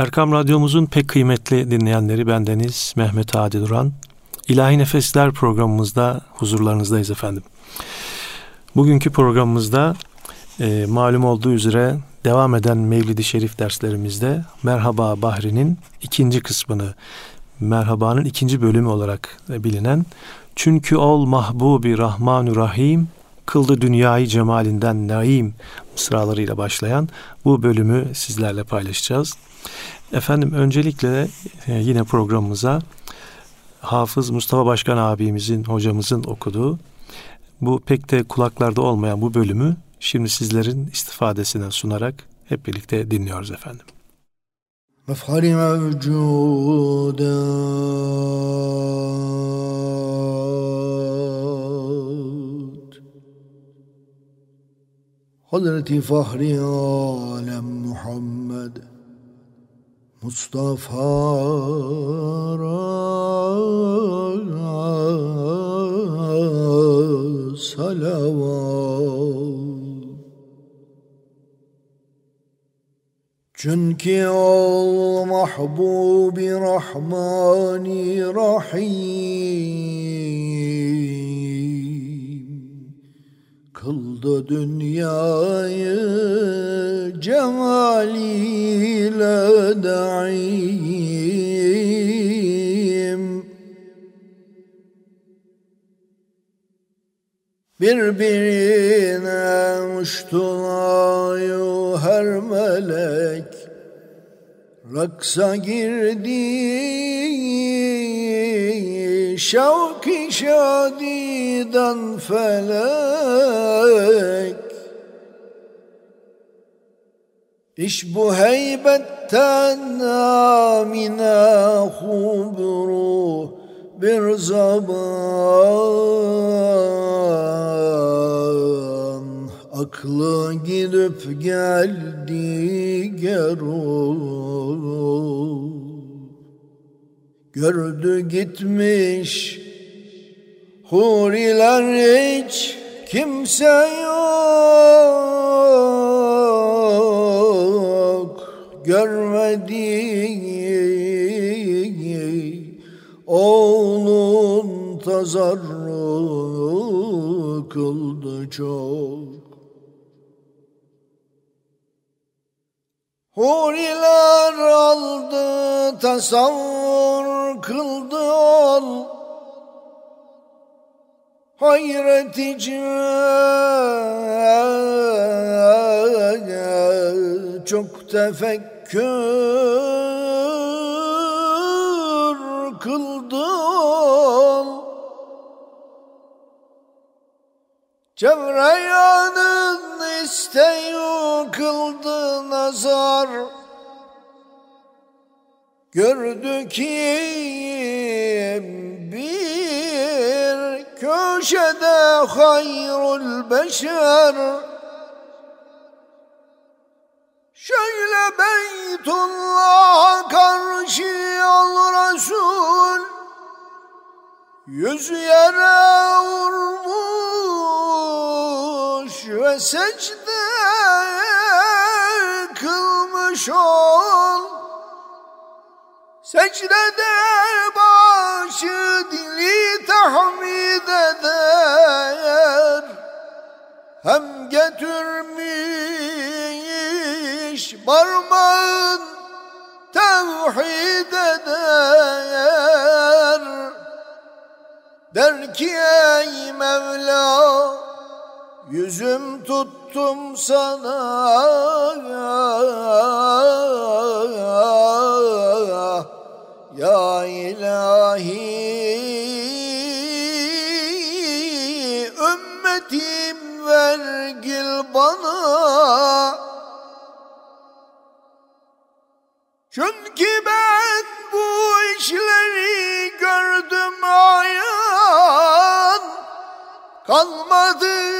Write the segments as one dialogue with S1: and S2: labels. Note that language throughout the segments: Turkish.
S1: Erkam Radyomuzun pek kıymetli dinleyenleri bendeniz Mehmet Adi Duran. İlahi Nefesler programımızda huzurlarınızdayız efendim. Bugünkü programımızda e, malum olduğu üzere devam eden Mevlid-i Şerif derslerimizde Merhaba Bahri'nin ikinci kısmını, Merhaba'nın ikinci bölümü olarak bilinen Çünkü ol mahbubi rahmanu rahim kıldı dünyayı cemalinden naim mısralarıyla başlayan bu bölümü sizlerle paylaşacağız. Efendim öncelikle e, yine programımıza Hafız Mustafa Başkan abimizin, hocamızın okuduğu bu pek de kulaklarda olmayan bu bölümü şimdi sizlerin istifadesine sunarak hep birlikte dinliyoruz efendim. Mefhari mevcuda Hazreti Fahri Alem Muhammed مصطفى صلوات. جنك المحبوب رحماني رحيم. Kıldı dünyayı cemaliyle daim. Birbirine uçtular her melek. Raksa girdi şevki şadiden felek. İş bu heybetten amine hubru bir zaman. Aklı gidip geldi geru Gördü gitmiş huriler hiç kimse yok. Görmedi oğlun tazarru kıldı çok Huriler aldı tasavvur kıldı ol. Hayret çok tefekkür kıldı ol. Cevreyanın isteği kıldı nazar. Gördü kim bir köşede hayrul beşer. Şöyle Beytullah karşı al Resul Yüz yere vurmuş ve secde kılmış ol. Secdede başı dili tahmid eder. Hem getirmiş parmağın tevhid eder. Der ki ey Mevla yüzüm tuttum sana. Ya ilahi ümmetim vergil bana. Çünkü ben bu işleri gördüm ayan. Kalmadı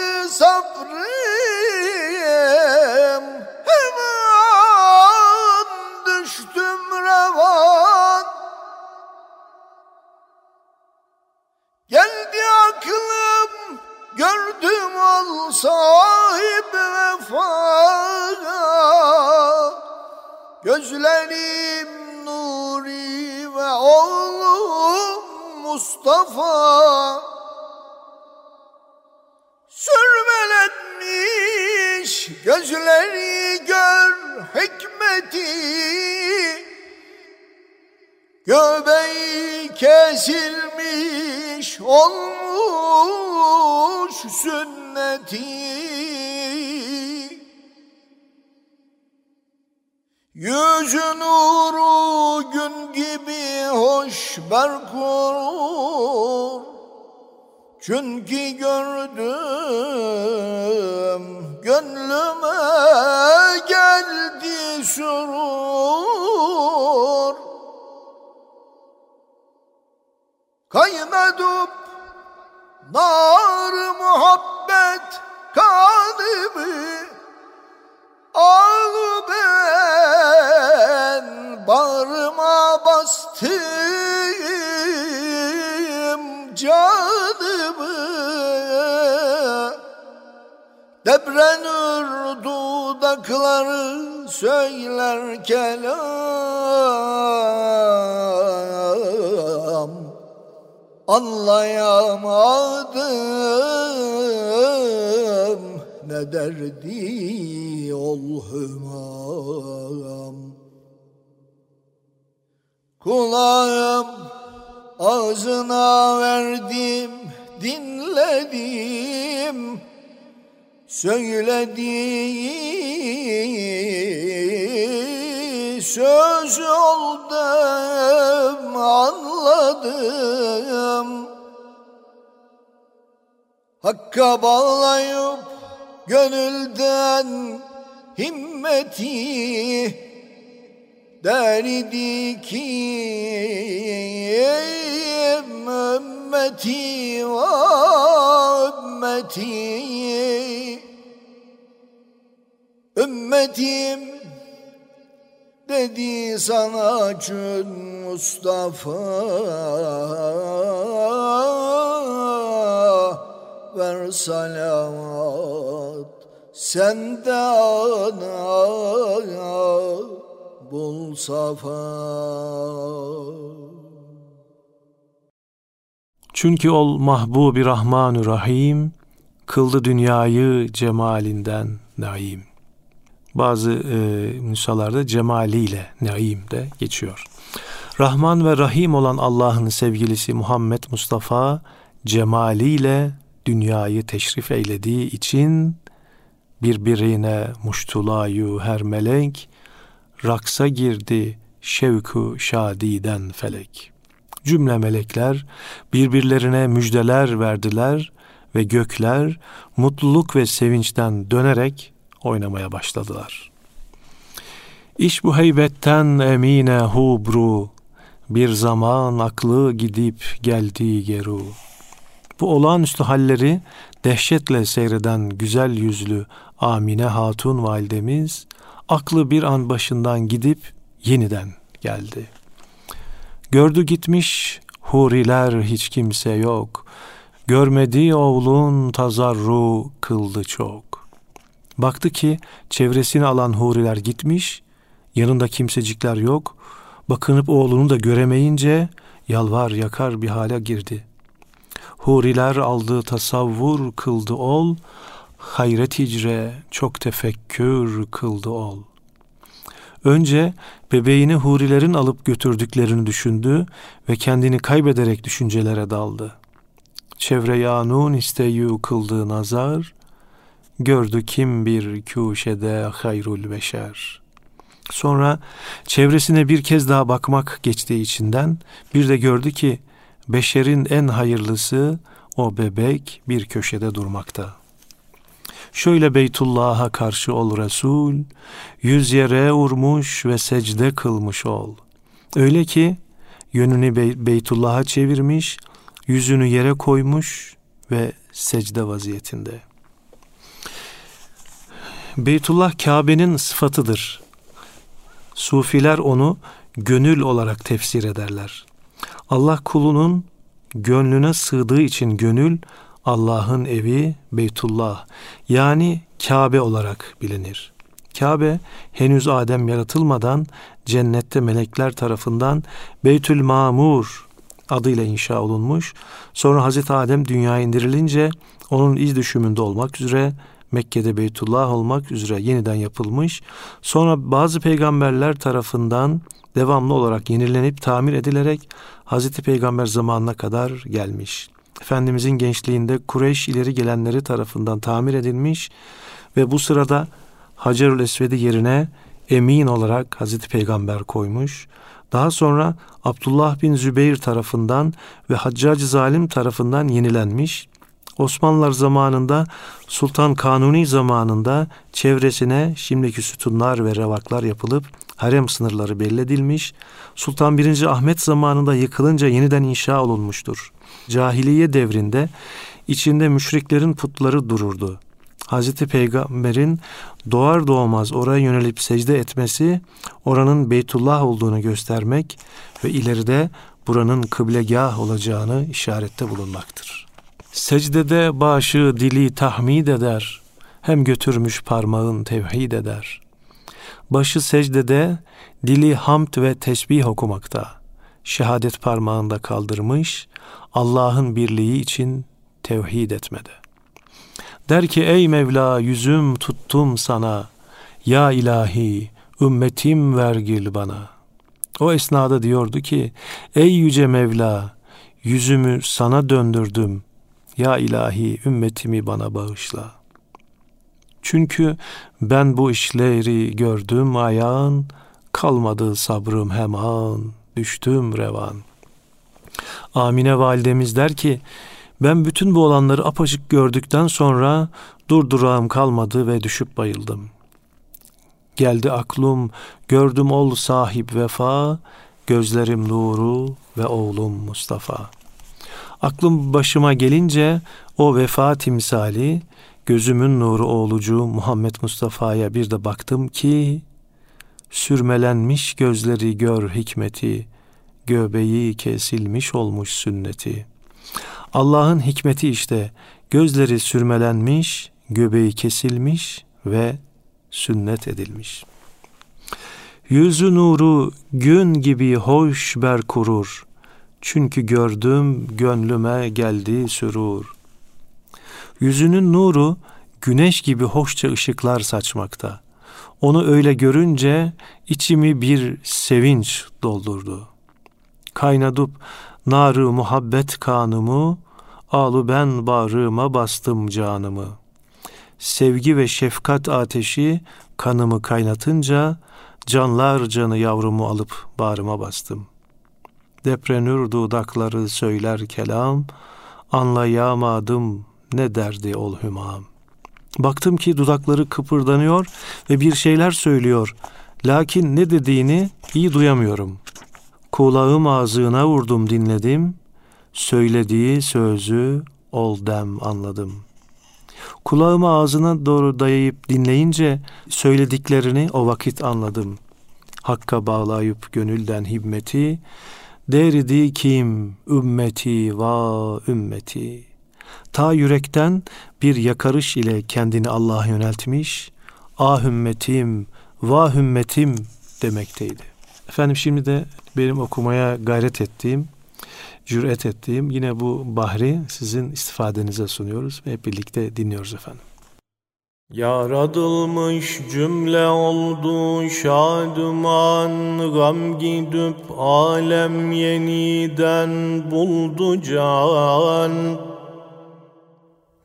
S1: sahip vefa Gözlerim Nuri ve oğlum Mustafa. Sürmelenmiş gözleri gör hikmeti Göbeği kesilmiş olmuş sünneti. Yüzü nuru gün gibi hoş berkur. Çünkü gördüm gönlüme geldi surur Kaynadıp nar muhabbet kanımı Ağlı ben bağrıma bastım canımı. Debrenür dudakları söyler kelam Anlayamadım ne derdi ol hümam Kulağım ağzına verdim dinledim Söylediği söz oldum anladım Hakka bağlayıp gönülden himmeti derdi ki ümmeti ve ümmeti ümmetim dedi sana çün Mustafa ver salavat sen de ana bul safa
S2: Çünkü ol mahbubi rahmanü rahim, kıldı dünyayı cemalinden naim. Bazı e, nüshalarda cemaliyle naim de geçiyor. Rahman ve Rahim olan Allah'ın sevgilisi Muhammed Mustafa cemaliyle dünyayı teşrif eylediği için birbirine muştulayu her melek raksa girdi şevku şadiden felek. Cümle melekler birbirlerine müjdeler verdiler ve gökler mutluluk ve sevinçten dönerek oynamaya başladılar. İş bu heybetten emine hubru, bir zaman aklı gidip geldi geru. Bu olağanüstü halleri dehşetle seyreden güzel yüzlü Amine Hatun validemiz aklı bir an başından gidip yeniden geldi. Gördü gitmiş huriler hiç kimse yok. Görmedi oğlun tazarru kıldı çok. Baktı ki çevresini alan huriler gitmiş, yanında kimsecikler yok. Bakınıp oğlunu da göremeyince yalvar yakar bir hale girdi. Huriler aldı tasavvur kıldı ol, hayret hicre çok tefekkür kıldı ol. Önce bebeğini hurilerin alıp götürdüklerini düşündü ve kendini kaybederek düşüncelere daldı. Çevre yanun isteyu kıldığı nazar, gördü kim bir kuşede hayrul beşer. Sonra çevresine bir kez daha bakmak geçti içinden, bir de gördü ki beşerin en hayırlısı o bebek bir köşede durmakta. Şöyle Beytullah'a karşı ol Resul, yüz yere vurmuş ve secde kılmış ol. Öyle ki yönünü Bey Beytullah'a çevirmiş, yüzünü yere koymuş ve secde vaziyetinde. Beytullah Kabe'nin sıfatıdır. Sufiler onu gönül olarak tefsir ederler. Allah kulunun gönlüne sığdığı için gönül Allah'ın evi Beytullah yani Kabe olarak bilinir. Kabe henüz Adem yaratılmadan cennette melekler tarafından Beytül Mamur adıyla inşa olunmuş. Sonra Hazreti Adem dünyaya indirilince onun iz düşümünde olmak üzere Mekke'de Beytullah olmak üzere yeniden yapılmış. Sonra bazı peygamberler tarafından devamlı olarak yenilenip tamir edilerek Hazreti Peygamber zamanına kadar gelmiş. Efendimizin gençliğinde Kureyş ileri gelenleri tarafından tamir edilmiş ve bu sırada Hacerül Esved'i yerine emin olarak Hazreti Peygamber koymuş. Daha sonra Abdullah bin Zübeyir tarafından ve Haccacı Zalim tarafından yenilenmiş. Osmanlılar zamanında Sultan Kanuni zamanında çevresine şimdiki sütunlar ve revaklar yapılıp harem sınırları belli. Sultan 1. Ahmet zamanında yıkılınca yeniden inşa olunmuştur. Cahiliye devrinde içinde müşriklerin putları dururdu. Hazreti Peygamber'in doğar doğmaz oraya yönelip secde etmesi oranın Beytullah olduğunu göstermek ve ileride buranın kıblegah olacağını işarette bulunmaktır. Secdede başı dili tahmid eder, hem götürmüş parmağın tevhid eder. Başı secdede, dili hamd ve tesbih okumakta. Şehadet parmağında kaldırmış, Allah'ın birliği için tevhid etmede. Der ki ey Mevla yüzüm tuttum sana, ya ilahi ümmetim vergil bana. O esnada diyordu ki ey yüce Mevla yüzümü sana döndürdüm, ya ilahi ümmetimi bana bağışla. Çünkü ben bu işleri gördüm ayağın, kalmadı sabrım hemen, düştüm revan. Amine validemiz der ki, ben bütün bu olanları apaçık gördükten sonra durdurağım kalmadı ve düşüp bayıldım. Geldi aklım, gördüm ol sahip vefa, gözlerim nuru ve oğlum Mustafa. Aklım başıma gelince o vefa timsali, gözümün nuru oğlucu Muhammed Mustafa'ya bir de baktım ki, sürmelenmiş gözleri gör hikmeti, göbeği kesilmiş olmuş sünneti.'' Allah'ın hikmeti işte gözleri sürmelenmiş, göbeği kesilmiş ve sünnet edilmiş. Yüzü nuru gün gibi hoş ber kurur. Çünkü gördüm gönlüme geldi sürur. Yüzünün nuru güneş gibi hoşça ışıklar saçmakta. Onu öyle görünce içimi bir sevinç doldurdu. Kaynadıp Narı muhabbet kanımı, alı ben bağrıma bastım canımı. Sevgi ve şefkat ateşi kanımı kaynatınca, canlar canı yavrumu alıp bağrıma bastım. Deprenür dudakları söyler kelam, anlayamadım ne derdi ol hümam. Baktım ki dudakları kıpırdanıyor ve bir şeyler söylüyor. Lakin ne dediğini iyi duyamıyorum. Kulağım ağzına vurdum dinledim, söylediği sözü ol dem anladım. Kulağımı ağzına doğru dayayıp dinleyince söylediklerini o vakit anladım. Hakka bağlayıp gönülden himmeti, derdi kim ümmeti va ümmeti. Ta yürekten bir yakarış ile kendini Allah'a yöneltmiş, ah ümmetim, va ümmetim demekteydi. Efendim şimdi de benim okumaya gayret ettiğim, cüret ettiğim yine bu bahri sizin istifadenize sunuyoruz ve hep birlikte dinliyoruz efendim.
S3: Yaradılmış cümle oldu şaduman Gam gidip alem yeniden buldu can.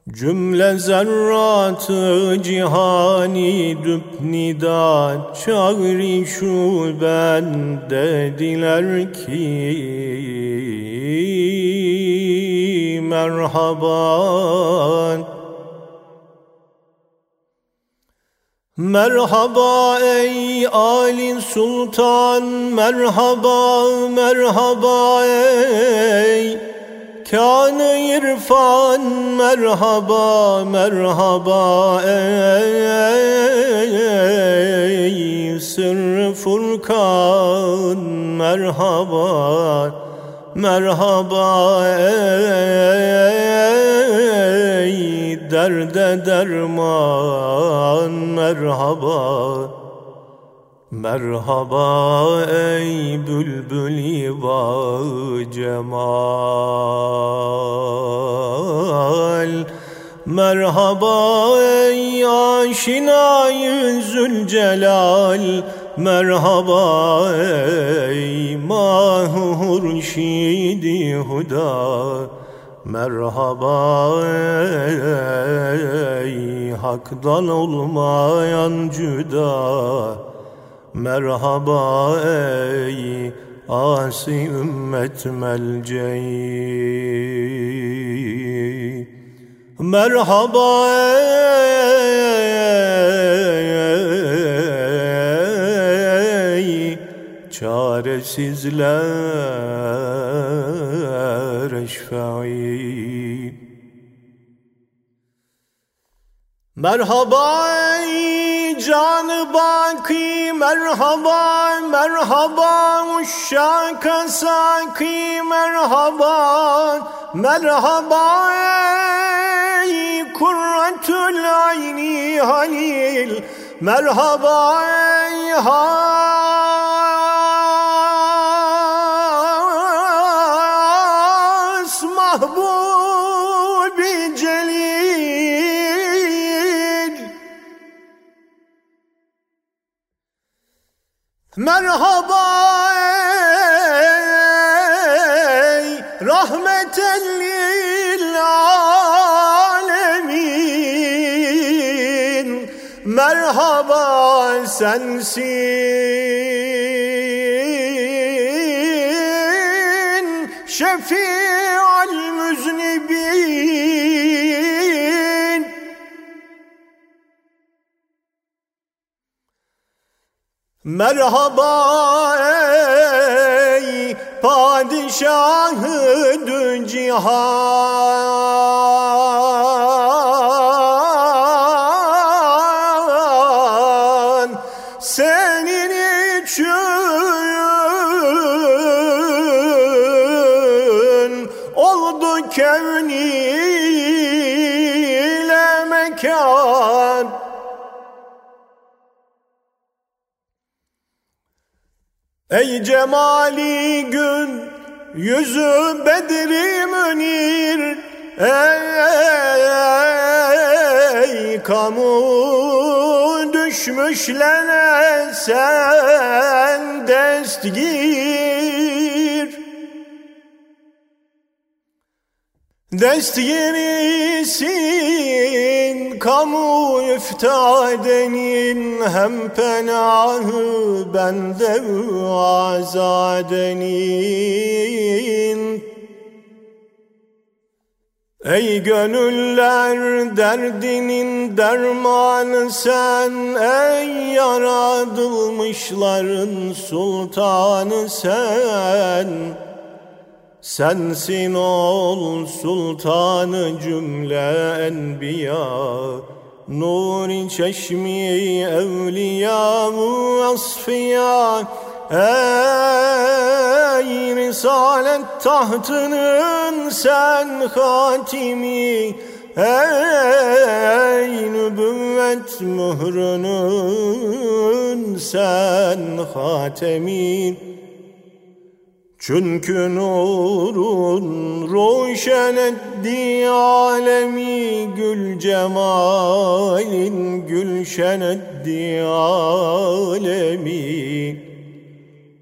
S3: Cümle zerratı cihani düpnida çağri şu ben dediler ki merhaban Merhaba ey Ali Sultan merhaba merhaba ey Kâne irfan merhaba merhaba ey Sırrı Furkan merhaba merhaba ey
S2: derde derman merhaba. Merhaba ey bülbül cemal. Merhaba ey aşinayı zülcelal Merhaba ey mahur şidi huda. Merhaba ey hakdan olmayan cüda Merhaba ey asi ümmet melceği Merhaba ey çaresizler eşfai Merhaba ey canı baki merhaba merhaba uşşaka saki merhaba merhaba ey kurratül ayni halil. Merhaba ey has Merhaba ey rahmeten alemin. Merhaba sensin. Şefi'al müznibin Merhaba ey padişahı dü cihan Ey cemali gün yüzü bedri münir Ey kamu düşmüşlere sen destgir Destgirisin kamu iftadenin hem penahı bende azadenin. Ey gönüller derdinin dermanı sen Ey yaratılmışların sultanı sen Sensin ol sultanı cümle enbiya Nuri çeşmi evliya asfiya. Ey risalet tahtının sen hatimi Ey nübüvvet mührünün sen hatemi çünkü nurun roşen etti alemi Gül cemalin gülşen etti alemi.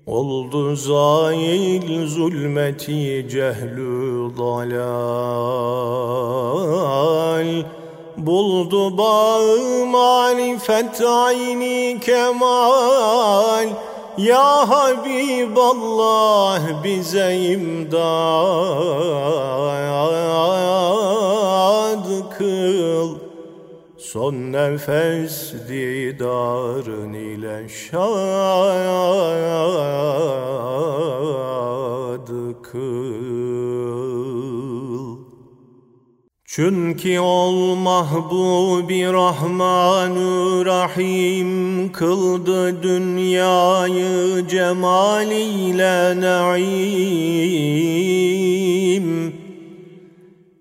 S2: Oldu zail zulmeti cehlü dalal. Buldu bağı marifet ayni kemal ya Habiballah bize imdad kıl. Son nefes didarın ile şad kıl Çünkü ol mahbubi Rahmanü Rahim kıldı dünyayı cemaliyle naim.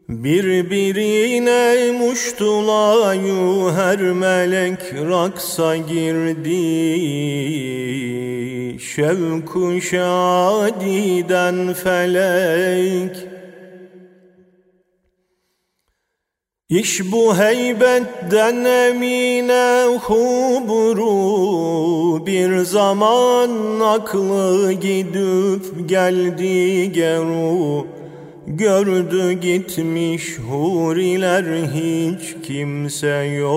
S2: Birbirine muştulayu her melek raksa girdi. Şevku şadiden felek İş bu heybetten emine huburu Bir zaman aklı gidip geldi geru. Gördü gitmiş huriler hiç kimse yok.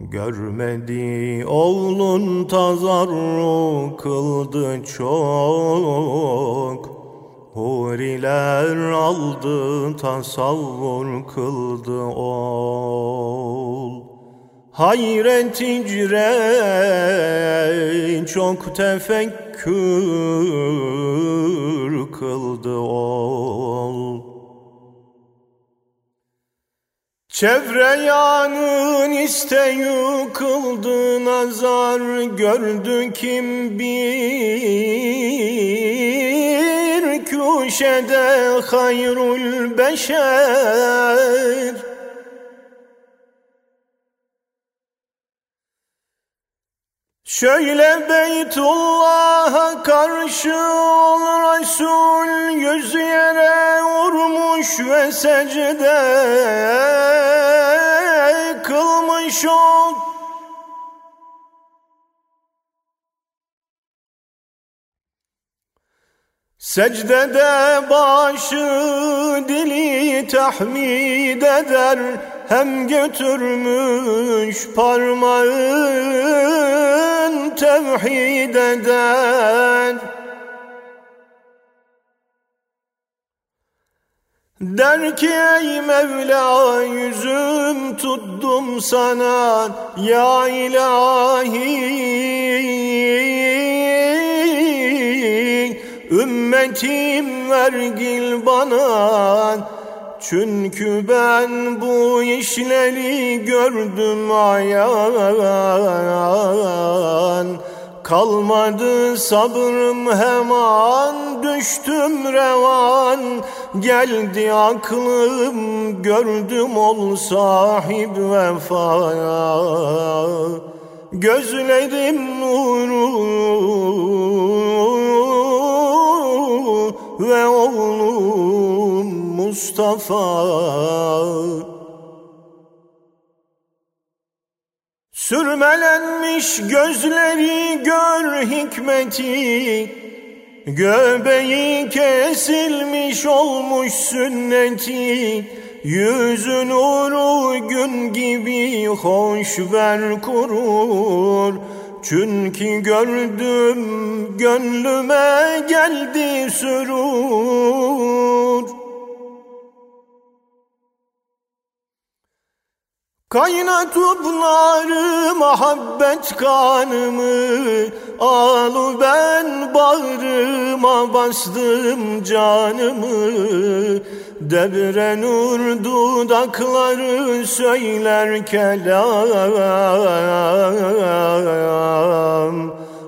S2: Görmedi oğlun tazarru kıldı çok Huriler aldı tasavvur kıldı ol. Hayret icre çok tefekkür kıldı ol. Çevre yanın isteyu kıldı nazar gördü kim bir kuşede hayrul beşer. Şöyle Beytullah'a karşı ol Resul Yüz yere vurmuş ve secde kılmış ol Secdede başı dili tahmid eder Hem götürmüş parmağın tevhid eder. Der ki ey Mevla yüzüm tuttum sana ya ilahi Ümmetim vergil bana çünkü ben bu işleri gördüm ayan. Kalmadı sabrım hemen düştüm revan. Geldi aklım gördüm ol sahip vefa. Gözlerim nuru ve oğlum Mustafa. Sürmelenmiş gözleri gör hikmeti. Göbeği kesilmiş olmuş sünneti. Yüzün nuru gün gibi hoş ver kurur çünkü gördüm gönlüme geldi sürur. Kaynatıp narı muhabbet kanımı Alı ben bağrıma bastım canımı. Debre nur dudakları söyler kelam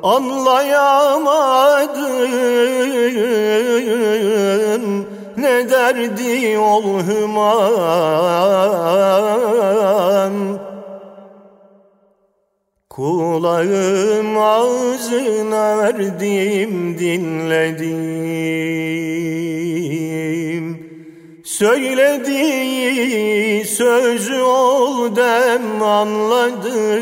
S2: Anlayamadım ne derdi ol hüman? Kulağım ağzına verdim dinledim Söylediği sözü ol dem anladım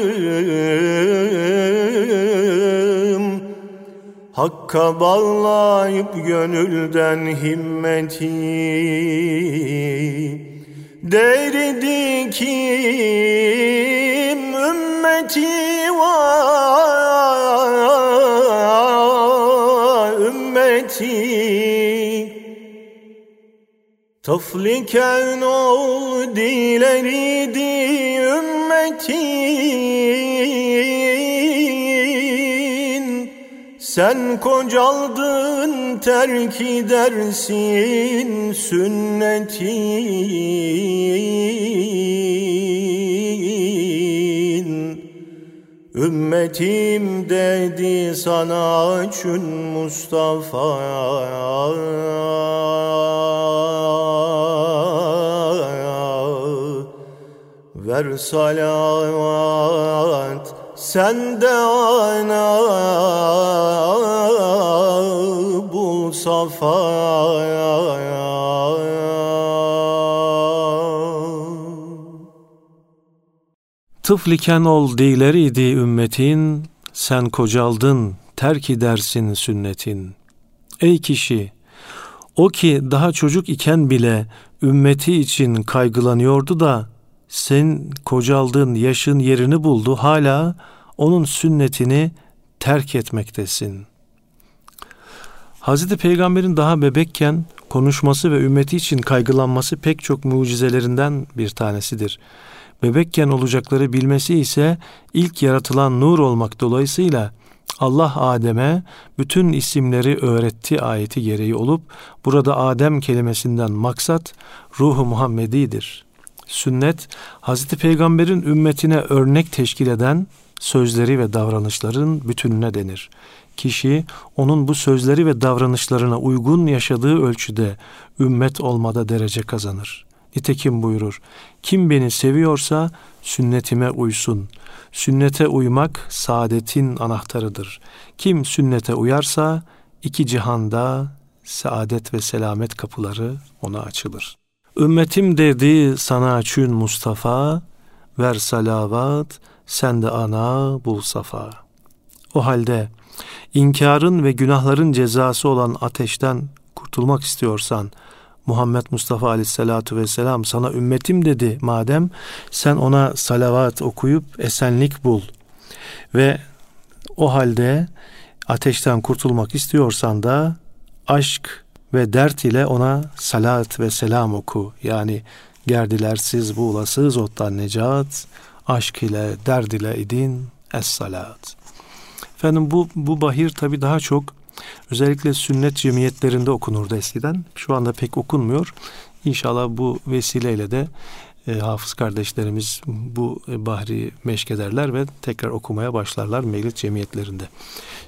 S2: Hakka bağlayıp gönülden himmeti. Derdi kim? Ümmeti var. Ümmeti. Tafliken ol dileridi ümmetin Sen kocaldın terk edersin sünnetin.
S4: Ümmetim dedi sana çün Mustafa. Ver salavat sen de ana bul safaya
S2: Tıfliken ol idi ümmetin, sen kocaldın, terk edersin sünnetin. Ey kişi, o ki daha çocuk iken bile ümmeti için kaygılanıyordu da, sen kocaldın, yaşın yerini buldu, hala onun sünnetini terk etmektesin. Hazreti Peygamber'in daha bebekken konuşması ve ümmeti için kaygılanması pek çok mucizelerinden bir tanesidir bebekken olacakları bilmesi ise ilk yaratılan nur olmak dolayısıyla Allah Adem'e bütün isimleri öğretti ayeti gereği olup burada Adem kelimesinden maksat ruhu Muhammedidir. Sünnet Hazreti Peygamber'in ümmetine örnek teşkil eden sözleri ve davranışların bütününe denir. Kişi onun bu sözleri ve davranışlarına uygun yaşadığı ölçüde ümmet olmada derece kazanır. Nitekim buyurur. Kim beni seviyorsa sünnetime uysun. Sünnete uymak saadetin anahtarıdır. Kim sünnete uyarsa iki cihanda saadet ve selamet kapıları ona açılır. Ümmetim dedi sana açın Mustafa, ver salavat, sen de ana bul safa. O halde inkarın ve günahların cezası olan ateşten kurtulmak istiyorsan, Muhammed Mustafa Aleyhisselatu Vesselam sana ümmetim dedi madem sen ona salavat okuyup esenlik bul ve o halde ateşten kurtulmak istiyorsan da aşk ve dert ile ona salat ve selam oku. Yani gerdilersiz buğulasız ottan necat, aşk ile derd ile idin es salat. Efendim bu, bu bahir tabi daha çok Özellikle sünnet cemiyetlerinde okunurdu eskiden. Şu anda pek okunmuyor. İnşallah bu vesileyle de e, hafız kardeşlerimiz bu e, bahri meşk ederler ve tekrar okumaya başlarlar mevlid cemiyetlerinde.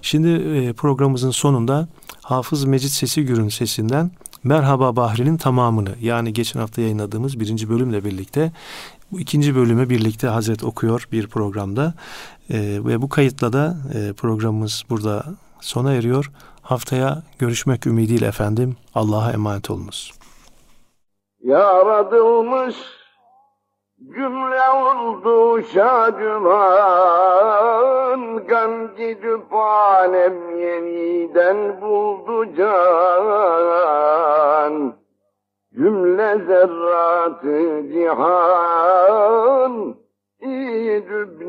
S2: Şimdi e, programımızın sonunda Hafız Mecit Sesi Gür'ün sesinden Merhaba Bahri'nin tamamını yani geçen hafta yayınladığımız birinci bölümle birlikte bu ikinci bölümü birlikte Hazret okuyor bir programda e, ve bu kayıtla da e, programımız burada sona eriyor. Haftaya görüşmek ümidiyle efendim. Allah'a emanet olunuz.
S1: Yaratılmış cümle oldu şadıman Gam gidip alem yeniden buldu can. Cümle zerratı cihan İdüb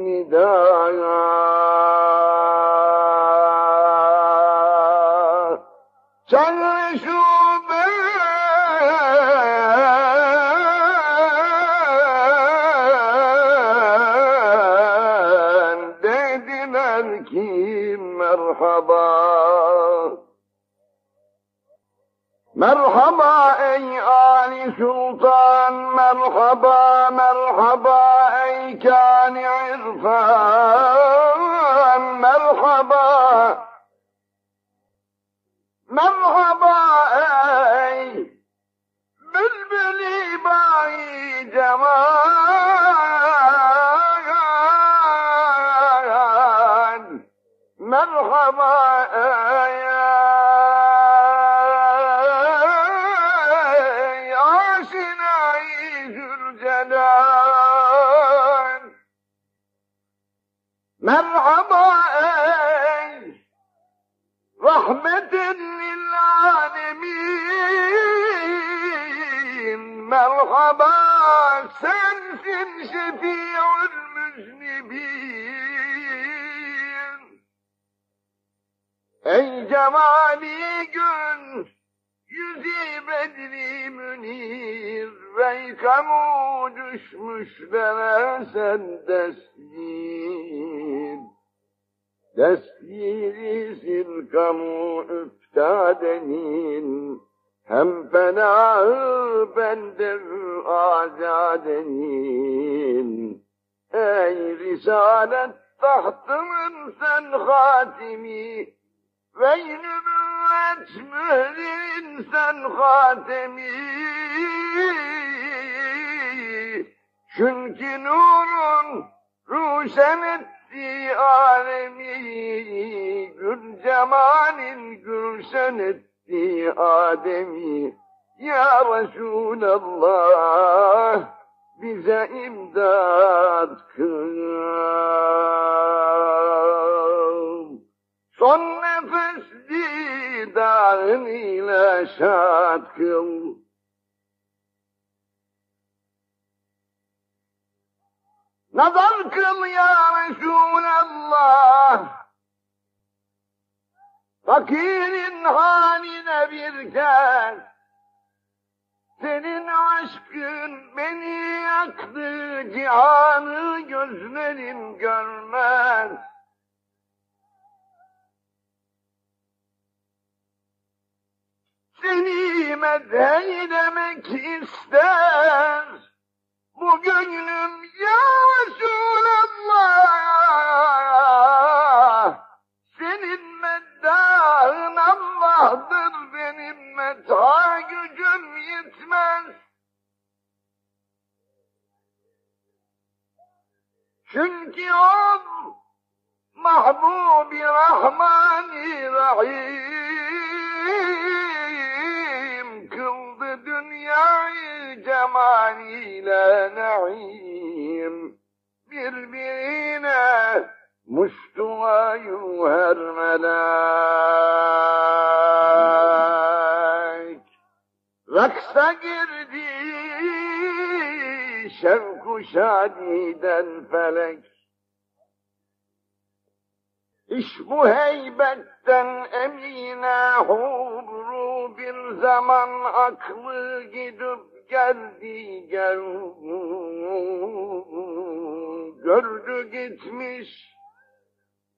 S1: Merhaba sensin şefi'ül müznibin Ey cemali gün yüzü bedri münir ve kamu düşmüşlere sen destir. Destiri sil kamu üftadenin, hem fenahı bendir azadeyim. Ey risalet tahtımın sen hatimi. Veyn nübüvvet mührin sen hatemi. Çünkü nurun ruşen etti alemi. Gül cemalin gülşen etti ademi ya Resulallah bize imdat kıl. Son nefes didağın ile şad kıl. Nazar kıl ya Resulallah. Fakirin haline bir kez senin aşkın beni yaktı, cihanı gözlerim görmez. Seni medheylemek ister, bu gönlüm ya Resulallah. Senin meddahın Allah'dır benim medha gücüm yetmez. Çünkü o Mahbubi Rahmani Rahim kıldı dünyayı cemaliyle naim muştuğayı her melek raksa girdi şevku şadiden felek. İş bu heybetten emine hubru bir zaman aklı gidip geldi gel. Gördü gitmiş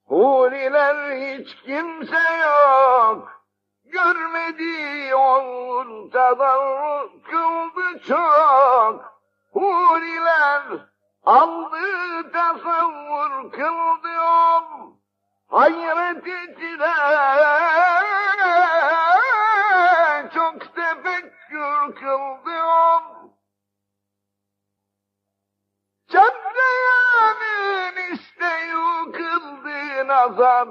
S1: huriler hiç kimse yok. Görmedi onun tadarruk kıldı çok. Huriler aldı tasavvur kıldı. Yol hayret içine kıldı nazar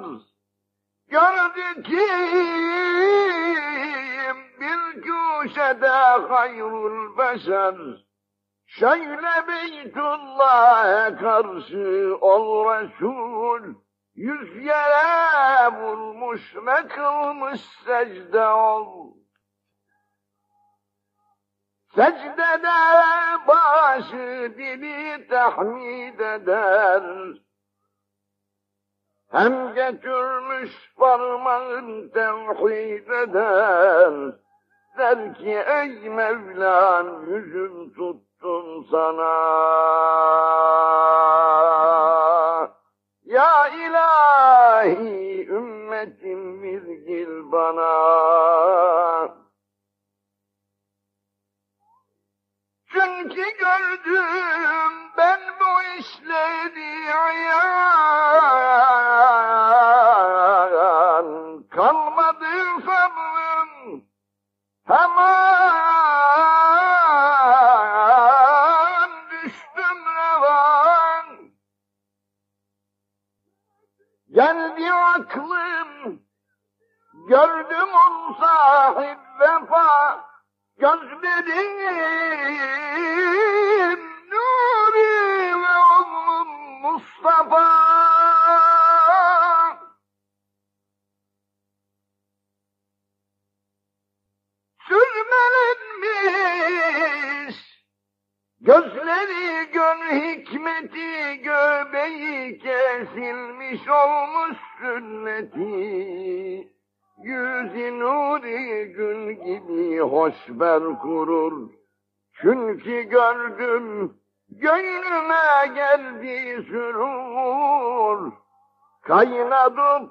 S1: Gördü kim bir köşede hayrul beşer Şöyle Beytullah'a karşı ol Resul Yüz yere vurmuş ve kılmış secde ol. Secdede başı dili tahmid eder. Hem getirmiş parmağın tevhid eder. Der ki ey Mevlam yüzüm tuttum sana. Ya ilahi ümmetim virgil bana. Çünkü gördüm ben bu işleri ayan. Kalmadı sabrım hemen düştüm revan. Geldi aklım, gördüm on sahip vefa, gözlerim Nuri ve oğlum Mustafa. Sürmelenmiş Gözleri gön hikmeti göbeği kesilmiş olmuş sünneti. Yüzü nuri gül gibi hoşber kurur. Çünkü gördüm gönlüme geldi sürur. Kaynadıp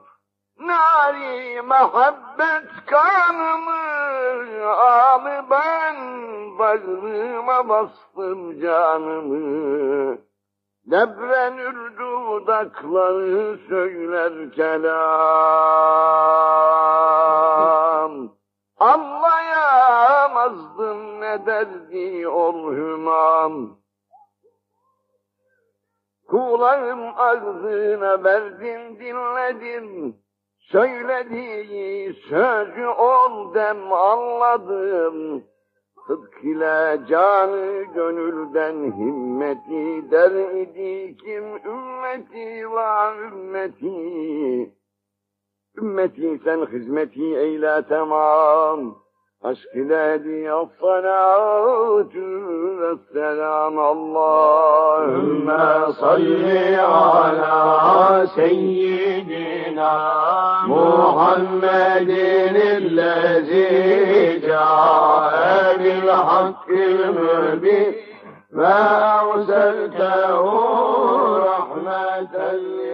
S1: nari muhabbet kanımı Ağlı ben bağrıma bastım canımı Debrenür dudakları söyler kelam.
S5: Anlayamazdım ne derdi ol hümam. Kulağım ağzına verdim dinledim. Söylediği sözü ol dem anladım. Sıdk ile canı gönülden himmeti der idi kim ümmeti ve ümmeti. Ümmeti sen hizmeti eyle tamam. Aşk ile diye salatu ve selam Allahümme salli ala seyyidina Muhammedin illezi ca'e bil hakkil mübin ve erseltehu rahmeten